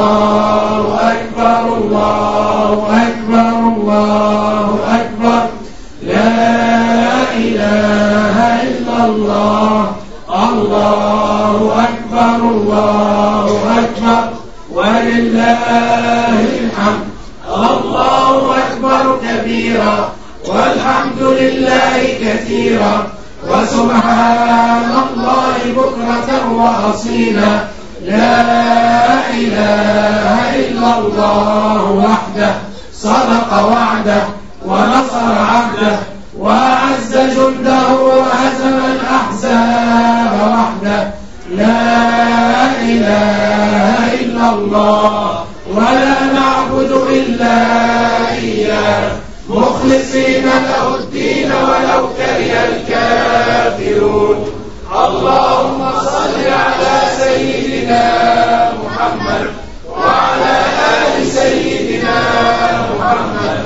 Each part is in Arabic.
الله أكبر الله أكبر الله أكبر. لا إله إلا الله. الله أكبر الله أكبر. ولله الحمد. الله أكبر كبيرا. والحمد لله كثيرا. وسبحان الله بكرة وأصيلا. لا إله إلا الله وحده صدق وعده ونصر عبده وأعز جنده وهزم الأحزاب وحده. لا إله إلا الله ولا نعبد إلا إياه. مخلصين له الدين ولو كره الكافرون. اللهم صل على سيدنا محمد وعلى آل سيدنا محمد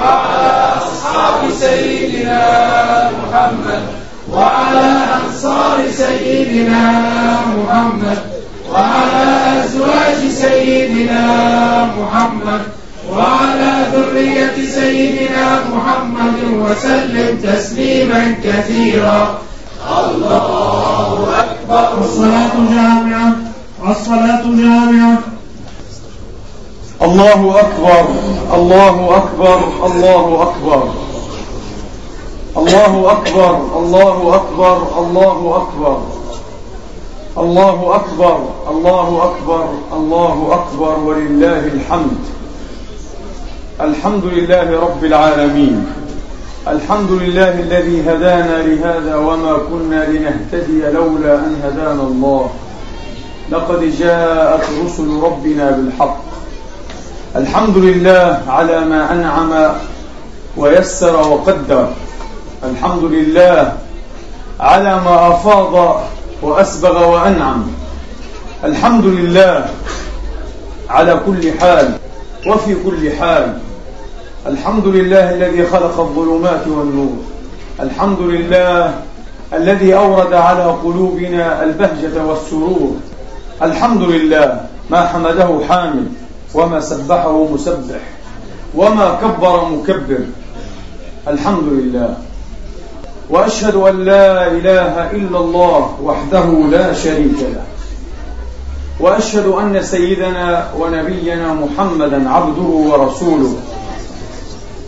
وعلى أصحاب سيدنا محمد وعلى أنصار سيدنا محمد وعلى أزواج سيدنا محمد وعلى ذرية سيدنا محمد وسلم تسليما كثيرا. الله أكبر. الصلاة جامعة الصلاة جامعة الله أكبر الله أكبر الله أكبر. الله أكبر الله أكبر الله أكبر. الله أكبر الله أكبر الله أكبر. ولله الحمد. الحمد لله رب العالمين. الحمد لله الذي هدانا لهذا وما كنا لنهتدي لولا أن هدانا الله. لقد جاءت رسل ربنا بالحق. الحمد لله على ما أنعم ويسر وقدر. الحمد لله على ما أفاض وأسبغ وأنعم. الحمد لله على كل حال وفي كل حال. الحمد لله الذي خلق الظلمات والنور. الحمد لله الذي أورد على قلوبنا البهجة والسرور. الحمد لله ما حمده حامد وما سبحه مسبح وما كبر مكبر الحمد لله واشهد ان لا اله الا الله وحده لا شريك له واشهد ان سيدنا ونبينا محمدا عبده ورسوله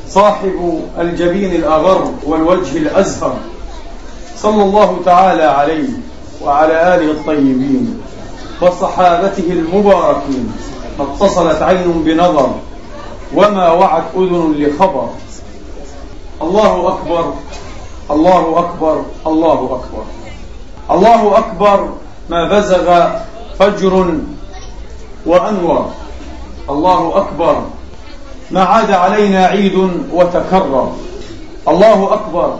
صاحب الجبين الاغر والوجه الازهر صلى الله تعالى عليه وعلى اله الطيبين وصحابته المباركين اتصلت عين بنظر وما وعت أذن لخبر. الله أكبر الله أكبر الله أكبر. الله أكبر ما بزغ فجر وأنور الله أكبر ما عاد علينا عيد وتكرر. الله أكبر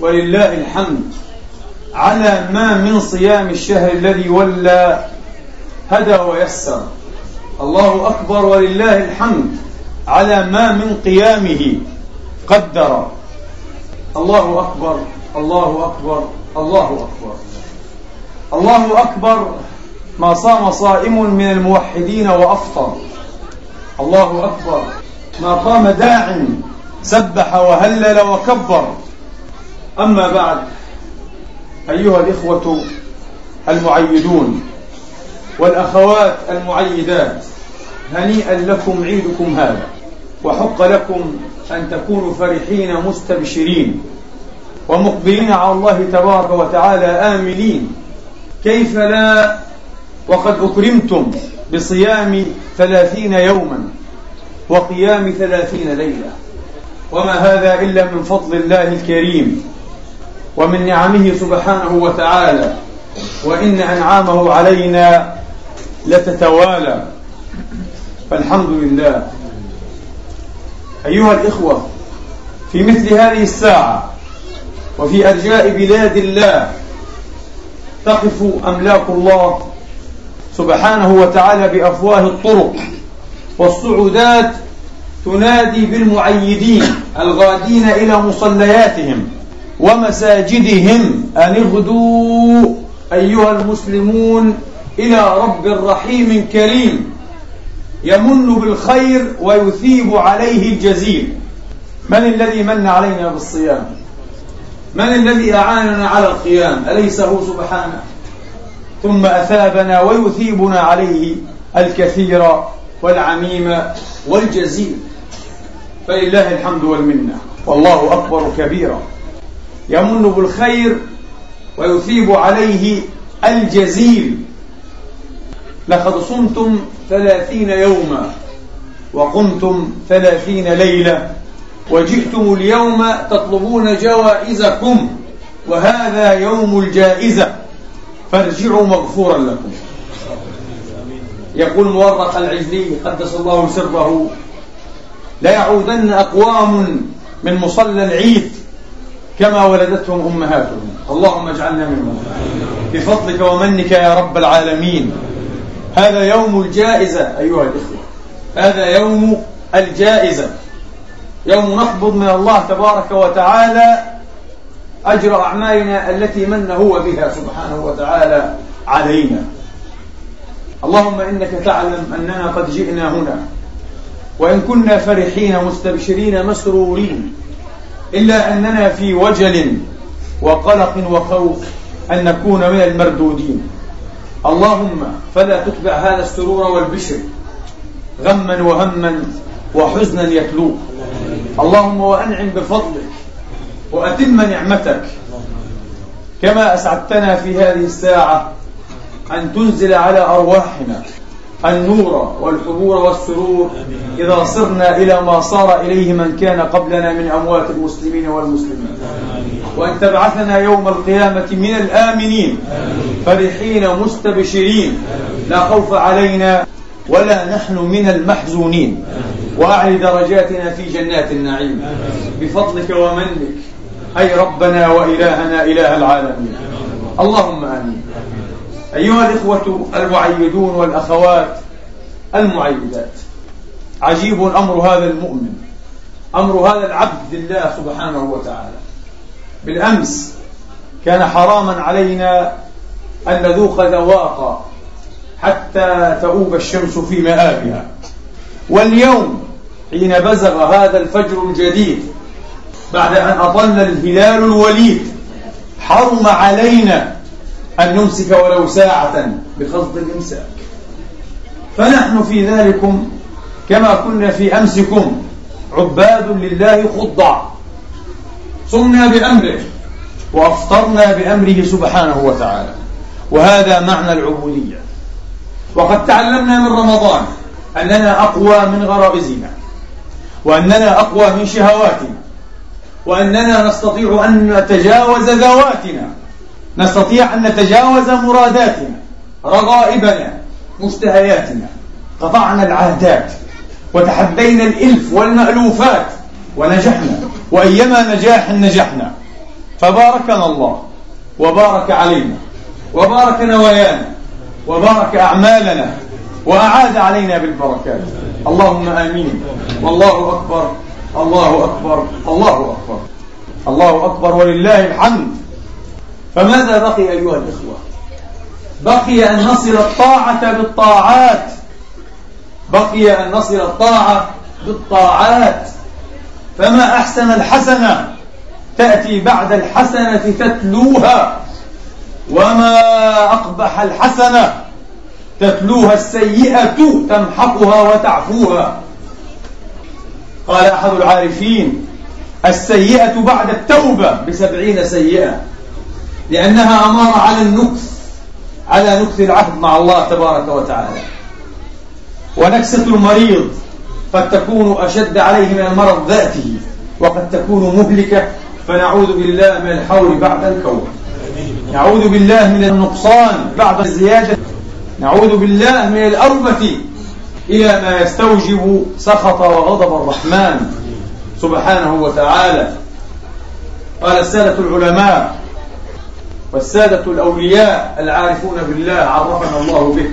ولله الحمد. على ما من صيام الشهر الذي ولى هدى ويسر. الله أكبر ولله الحمد على ما من قيامه قدر. الله أكبر الله أكبر الله أكبر. الله أكبر ما صام صائم من الموحدين وأفطر. الله أكبر ما قام داع سبح وهلل وكبر. أما بعد أيها الإخوة المعيدون والأخوات المعيدات هنيئا لكم عيدكم هذا وحق لكم أن تكونوا فرحين مستبشرين ومقبلين على الله تبارك وتعالى آمنين. كيف لا؟ وقد أكرمتم بصيام ثلاثين يوما وقيام ثلاثين ليلة. وما هذا إلا من فضل الله الكريم ومن نعمه سبحانه وتعالى. وإن أنعامه علينا لتتوالى فالحمد لله. أيها الإخوة في مثل هذه الساعة وفي أرجاء بلاد الله تقف أملاك الله سبحانه وتعالى بأفواه الطرق والصعودات تنادي بالمعيدين الغادين إلى مصلياتهم ومساجدهم أن اغدوا أيها المسلمون إلى رب رحيم كريم يمن بالخير ويثيب عليه الجزيل. من الذي من علينا بالصيام؟ من الذي أعاننا على القيام؟ أليس هو سبحانه؟ ثم أثابنا ويثيبنا عليه الكثير والعميم والجزيل. فلله الحمد والمنة. والله أكبر كبيرا. يمن بالخير ويثيب عليه الجزيل. لقد صمتم ثلاثين يوما وقمتم ثلاثين ليلة وجئتم اليوم تطلبون جوائزكم وهذا يوم الجائزة. فارجعوا مغفورا لكم. يقول مورق العجلي قدس الله سره لا يعودن أقوام من مصلى العيد كما ولدتهم أمهاتهم. اللهم اجعلنا منهم. بفضلك ومنك يا رب العالمين. هذا يوم الجائزة أيها الإخوة. هذا يوم الجائزة. يوم نقبض من الله تبارك وتعالى أجر أعمالنا التي من هو بها سبحانه وتعالى علينا. اللهم إنك تعلم أننا قد جئنا هنا وإن كنا فرحين مستبشرين مسرورين إلا أننا في وجل وقلق وخوف أن نكون من المردودين. اللهم فلا تتبع هذا السرور والبشر غما وهما وحزنا يتلوه. اللهم وأنعم بفضلك وأتم نعمتك كما أسعدتنا في هذه الساعة أن تنزل على أرواحنا النور والحبور والسرور إذا صرنا إلى ما صار إليه من كان قبلنا من أموات المسلمين والمسلمين وأن تبعثنا يوم القيامة من الآمنين فرحين مستبشرين. لا خوف علينا ولا نحن من المحزونين. وأعلي درجاتنا في جنات النعيم. بفضلك ومنك. أي ربنا وإلهنا إله العالمين. اللهم آمين. أيها الإخوة المعيدون والأخوات المعيدات عجيب أمر هذا المؤمن. أمر هذا العبد لله سبحانه وتعالى. بالأمس كان حراما علينا أن نذوق ذواقا حتى تؤوب الشمس في مآبها. واليوم حين بزغ هذا الفجر الجديد بعد أن أطل الهلال الوليد حرم علينا أن نمسك ولو ساعة بقصد الإمساك. فنحن في ذلكم كما كنا في أمسكم عباد لله خضع. صمنا بأمره وأفطرنا بأمره سبحانه وتعالى. وهذا معنى العبودية. وقد تعلمنا من رمضان أننا أقوى من غرائزنا وأننا أقوى من شهواتنا وأننا نستطيع أن نتجاوز ذواتنا نستطيع أن نتجاوز مراداتنا رغائبنا مشتهياتنا قطعنا العادات وتحدينا الإلف والمألوفات ونجحنا. وأيما نجاح نجحنا. فباركنا الله وبارك علينا وبارك نوايانا وبارك أعمالنا وأعاد علينا بالبركات. اللهم آمين. والله أكبر الله أكبر الله أكبر الله أكبر ولله الحمد. فماذا بقي أيها الإخوة؟ بقي أن نصل الطاعة بالطاعات. بقي أن نصل الطاعة بالطاعات. فما أحسن الحسنة تأتي بعد الحسنة تتلوها وما أقبح الحسنة تتلوها السيئة تمحقها وتعفوها. قال أحد العارفين السيئة بعد التوبة بسبعين سيئة لأنها أمارة على النكث على نكث العهد مع الله تبارك وتعالى. ونكسة المريض قد تكون أشد عليه من المرض ذاته وقد تكون مهلكة فنعوذ بالله من الحول بعد الكون. نعوذ بالله من النقصان بعد الزيادة. نعوذ بالله من الأربة إلى ما يستوجب سخط وغضب الرحمن سبحانه وتعالى. قال السادة العلماء والسادة الأولياء العارفون بالله عرفنا الله به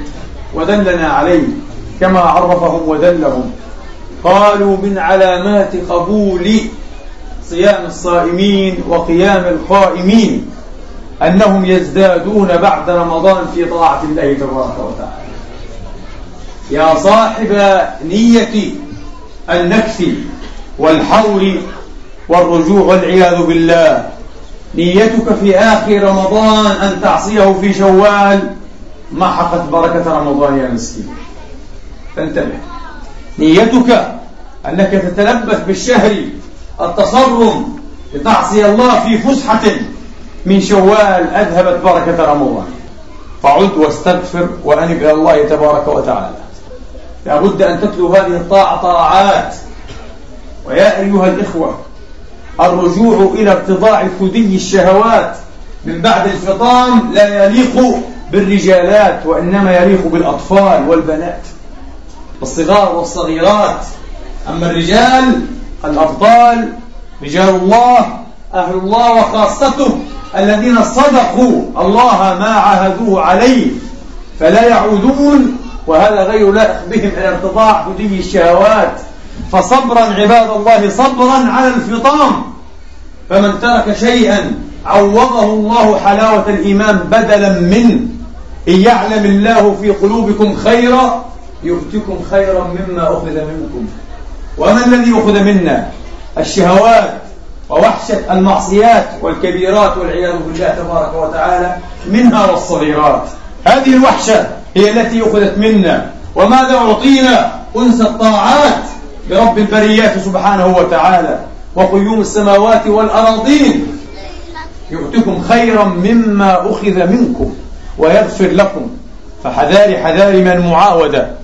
ودلنا عليه كما عرفهم ودلهم. قالوا من علامات قبول صيام الصائمين وقيام القائمين أنهم يزدادون بعد رمضان في طاعة الله تبارك وتعالى. يا صاحب نية النكث والحول والرجوع والعياذ بالله. نيتك في آخر رمضان أن تعصيه في شوال. محقت بركة رمضان يا مسكين. فانتبه نيتك أنك تتلبس بالشهر التصرم لتعصي الله في فسحة من شوال أذهبت بركة رمضان. فعد واستغفر وأنب إلى الله تبارك وتعالى. لابد أن تتلو هذه الطاعة طاعات. ويا أيها الإخوة الرجوع إلى ارتضاع ثدي الشهوات من بعد الفطام لا يليق بالرجالات وإنما يليق بالأطفال والبنات. الصغار والصغيرات. أما الرجال الأبطال رجال الله أهل الله وخاصته الذين صدقوا الله ما عاهدوه عليه فلا يعودون وهذا غير لائق بهم إلى ارتضاع ثدي الشهوات. فصبرا عباد الله صبرا على الفطام. فمن ترك شيئا عوضه الله حلاوة الإيمان بدلا منه. إن يعلم الله في قلوبكم خيرا يؤتكم خيرا مما أخذ منكم. وما الذي أخذ منا؟ الشهوات ووحشة المعصيات والكبيرات والعياذ بالله تبارك وتعالى منها والصغيرات. هذه الوحشة هي التي أخذت منا. وماذا أعطينا؟ أنس الطاعات برب البريات سبحانه وتعالى. وقيوم السماوات والأراضين. يؤتكم خيرا مما أخذ منكم ويغفر لكم. فحذاري حذاري من المعاودة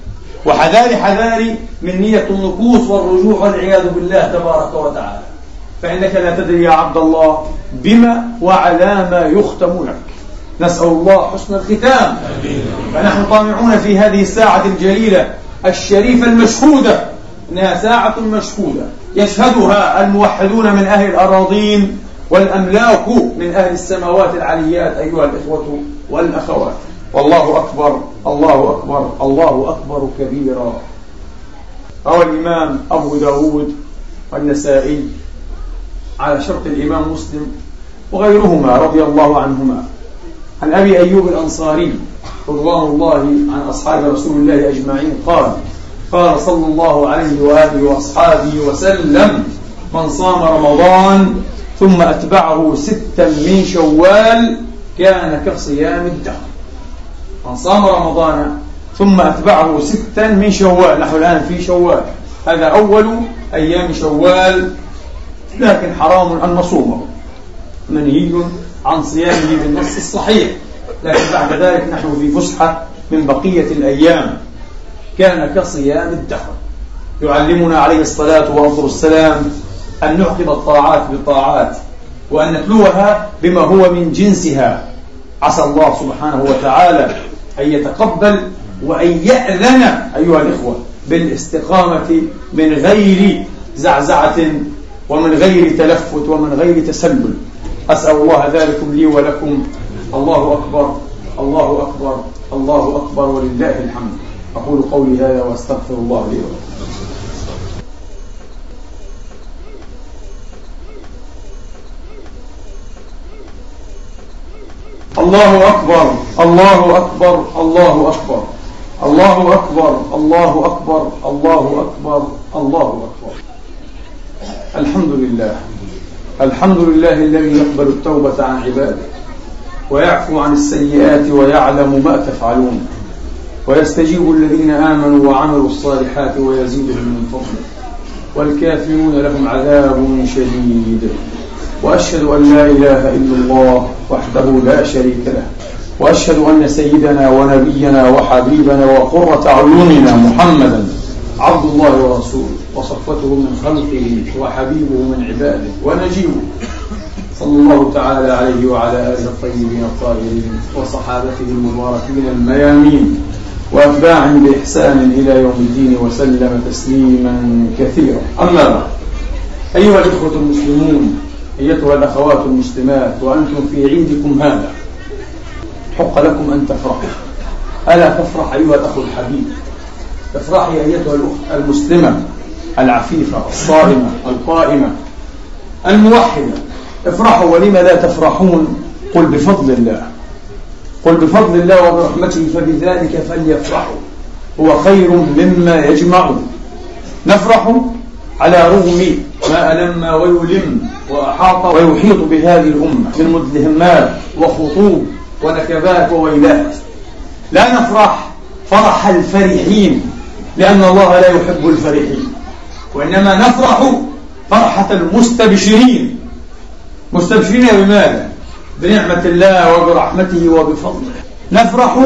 وحذاري حذاري من نية النكوص والرجوع والعياذ بالله تبارك وتعالى. فإنك لا تدري يا عبد الله بما وعلى ما يختم لك. نسأل الله حسن الختام. فنحن طامعون في هذه الساعة الجليلة الشريفة المشهودة. إنها ساعة مشهودة. يشهدها الموحدون من أهل الأراضين والأملاك من أهل السماوات العليات أيها الإخوة والأخوات. والله أكبر الله أكبر الله أكبر كبيرا. روى الإمام أبو داود والنسائي على شرط الإمام مسلم وغيرهما رضي الله عنهما. عن أبي أيوب الأنصاري رضوان الله عن أصحاب رسول الله أجمعين قال قال صلى الله عليه وآله وأصحابه وسلم من صام رمضان ثم أتبعه ستا من شوال كان كصيام الدهر. من صام رمضان ثم أتبعه ستا من شوال. نحن الآن في شوال. هذا أول أيام شوال. لكن حرام أن نصومه. منهي عن صيامه بالنص الصحيح. لكن بعد ذلك نحن في فسحة من بقية الأيام. كان كصيام الدهر. يعلمنا عليه الصلاة والسلام أن نعقب الطاعات بالطاعات وأن نتلوها بما هو من جنسها. عسى الله سبحانه وتعالى أن يتقبل وأن يأذن أيها الإخوة بالاستقامة من غير زعزعة ومن غير تلفت ومن غير تسلل. أسأل الله ذلكم لي ولكم. الله أكبر. الله أكبر. الله أكبر. ولله الحمد. أقول قولي هذا وأستغفر الله لي ولكم. الله أكبر الله أكبر الله أكبر. الله أكبر الله أكبر الله أكبر الله أكبر. الحمد لله. الحمد لله الذي يقبل التوبة عن عباده ويعفو عن السيئات ويعلم ما تفعلون ويستجيب الذين آمنوا وعملوا الصالحات ويزيدهم من فضله والكافرون لهم عذاب شديد. وأشهد أن لا إله إلا الله وحده لا شريك له. وأشهد أن سيدنا ونبينا وحبيبنا وقرة عيوننا محمدا عبد الله ورسوله. وصفته من خلقه وحبيبه من عباده ونجيبه. صلى الله تعالى عليه وعلى آله الطيبين الطاهرين وصحابته المباركين الميامين. وأتباعهم بإحسان إلى يوم الدين وسلم تسليما كثيرا. أما بعد أيها الإخوة المسلمون أيتها الأخوات المسلمات وأنتم في عيدكم هذا. حق لكم أن تفرحوا. ألا تفرح أيها الأخ الحبيب؟ افرحي أيتها الأخت المسلمة العفيفة الصائمة القائمة الموحدة. افرحوا ولم لا تفرحون؟ قل بفضل الله. قل بفضل الله وبرحمته فبذلك فليفرحوا. هو خير مما يجمعون. نفرح؟ على رغم ما ألم ويلم وأحاط ويحيط بهذه الأمة من مدلهمات وخطوب ونكبات وويلات. لا نفرح فرح الفرحين لأن الله لا يحب الفرحين. وإنما نفرح فرحة المستبشرين. مستبشرين بماذا؟ بنعمة الله وبرحمته وبفضله. نفرح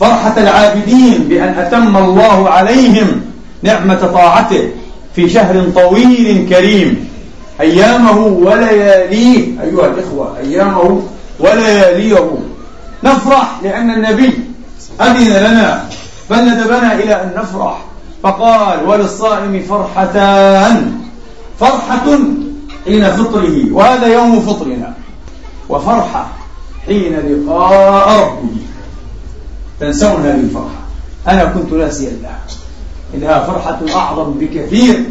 فرحة العابدين بأن أتم الله عليهم نعمة طاعته. في شهر طويل كريم. أيامه ولياليه أيها الإخوة أيامه ولياليه نفرح لأن النبي أذن لنا بل ندبنا إلى أن نفرح. فقال وللصائم فرحتان. فرحة حين فطره وهذا يوم فطرنا. وفرحة حين لقاء ربه. تنسون هذه الفرحة. أنا كنت ناسيا لها إنها فرحة أعظم بكثير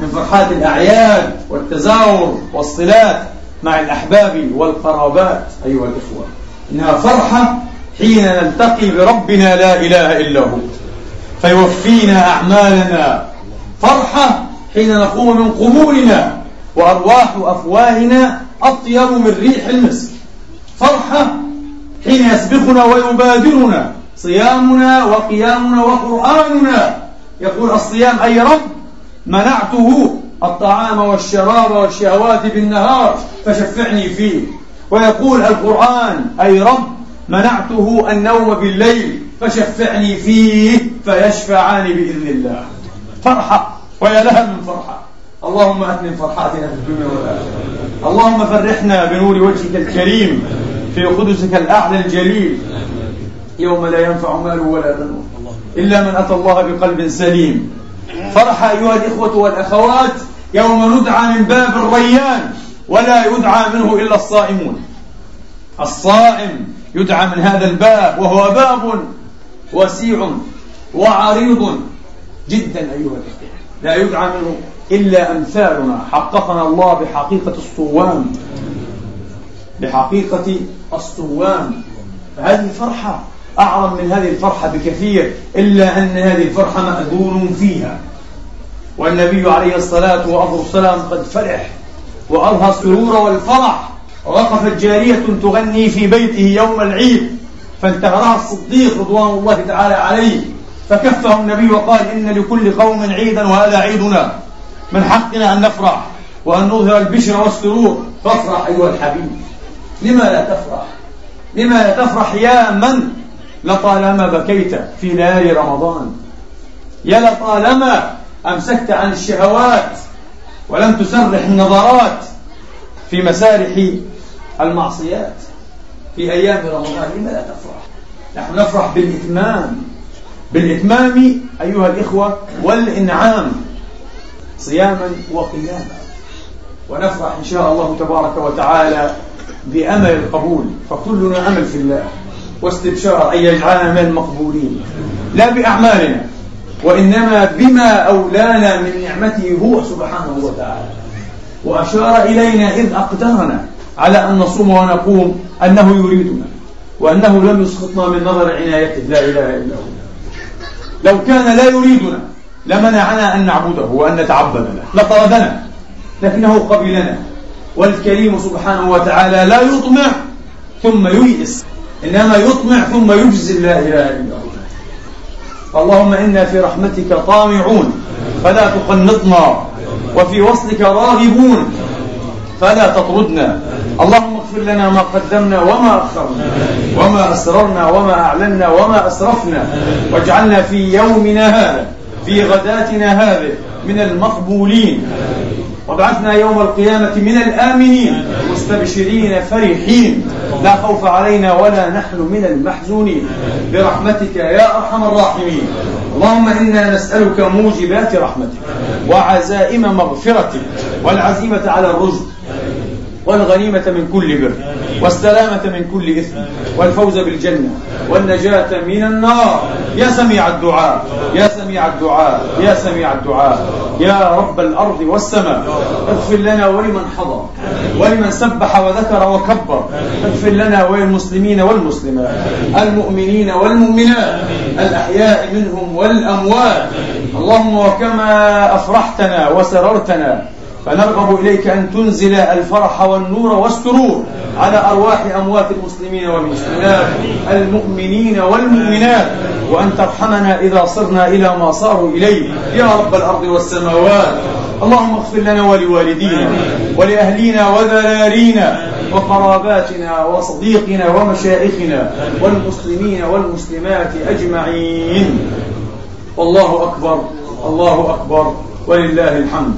من فرحات الأعياد والتزاور والصلات مع الأحباب والقرابات أيها الإخوة. إنها فرحة حين نلتقي بربنا لا إله إلا هو. فيوفينا أعمالنا. فرحة حين نقوم من قبورنا وأرواح أفواهنا أطيب من ريح المسك. فرحة حين يسبقنا ويبادرنا صيامنا وقيامنا وقرآننا يقول الصيام أي رب منعته الطعام والشراب والشهوات بالنهار فشفعني فيه. ويقول القرآن أي رب منعته النوم بالليل فشفعني فيه فيشفعان بإذن الله. فرحة ويا لها من فرحة. اللهم أتمم فرحاتنا في الدنيا والآخرة. اللهم فرحنا بنور وجهك الكريم في قدسك الأعلى الجليل. يوم لا ينفع مال ولا بنون. إلا من أتى الله بقلب سليم. فرح أيها الإخوة والأخوات يوم ندعى من باب الريان ولا يدعى منه إلا الصائمون. الصائم يدعى من هذا الباب وهو باب وسيع وعريض جدا أيها الإخوة. لا يدعى منه إلا أمثالنا. حققنا الله بحقيقة الصوام. بحقيقة الصوام. فهذه فرحة. أعظم من هذه الفرحة بكثير إلا أن هذه الفرحة مأذون فيها. والنبي عليه الصلاة والسلام قد فرح وأظهر السرور والفرح. ووقفت جارية تغني في بيته يوم العيد فانتهرها الصديق رضوان الله تعالى عليه. فكفه النبي وقال إن لكل قوم عيدا وهذا عيدنا. من حقنا أن نفرح وأن نظهر البشر والسرور. فافرح أيها الحبيب. لما لا تفرح؟ لما لا تفرح يا من؟ لطالما بكيت في ليالي رمضان. يا لطالما أمسكت عن الشهوات ولم تسرح النظرات في مسارح المعصيات. في أيام رمضان لما لا تفرح؟ نحن نفرح بالإتمام. بالإتمام أيها الإخوة والإنعام صياما وقياما. ونفرح إن شاء الله تبارك وتعالى بأمل القبول. فكلنا أمل في الله. واستبشار أن يجعلنا من المقبولين لا بأعمالنا وإنما بما أولانا من نعمته هو سبحانه وتعالى. وأشار إلينا إذ أقدرنا على أن نصوم ونقوم أنه يريدنا وأنه لم يسقطنا من نظر عنايته لا إله إلا هو. لو كان لا يريدنا لمنعنا أن نعبده وأن نتعبد له. لطردنا لكنه قبلنا. والكريم سبحانه وتعالى لا يطمع ثم ييئس إنما يطمع ثم يجزي لا إله إلا هو اللهم إنا في رحمتك طامعون فلا تقنطنا وفي وصلك راغبون فلا تطردنا. اللهم اغفر لنا ما قدمنا وما أخرنا وما أسررنا وما أعلنا وما أسرفنا واجعلنا في يومنا هذا في غداتنا هذه من المقبولين. وابعثنا يوم القيامة من الآمنين. مستبشرين فرحين. لا خوف علينا ولا نحن من المحزونين. برحمتك يا أرحم الراحمين. اللهم إنا نسألك موجبات رحمتك وعزائم مغفرتك والعزيمة على الرشد والغنيمة من كل بر. والسلامة من كل إثم والفوز بالجنة والنجاة من النار. يا سميع الدعاء يا سميع الدعاء يا سميع الدعاء. يا رب الأرض والسماء اغفر لنا ولمن حضر ولمن سبح وذكر وكبر. اغفر لنا وللمسلمين والمسلمات المؤمنين والمؤمنات الأحياء منهم والأموات. اللهم وكما أفرحتنا وسررتنا فنرغب إليك أن تنزل الفرح والنور والسرور على أرواح أموات المسلمين والمسلمات المؤمنين والمؤمنات وأن ترحمنا إذا صرنا إلى ما صاروا إليه. يا رب الأرض والسماوات. اللهم اغفر لنا ولوالدينا ولأهلينا وذرارينا وقراباتنا وصديقنا ومشائخنا والمسلمين والمسلمات أجمعين. والله أكبر الله أكبر ولله الحمد.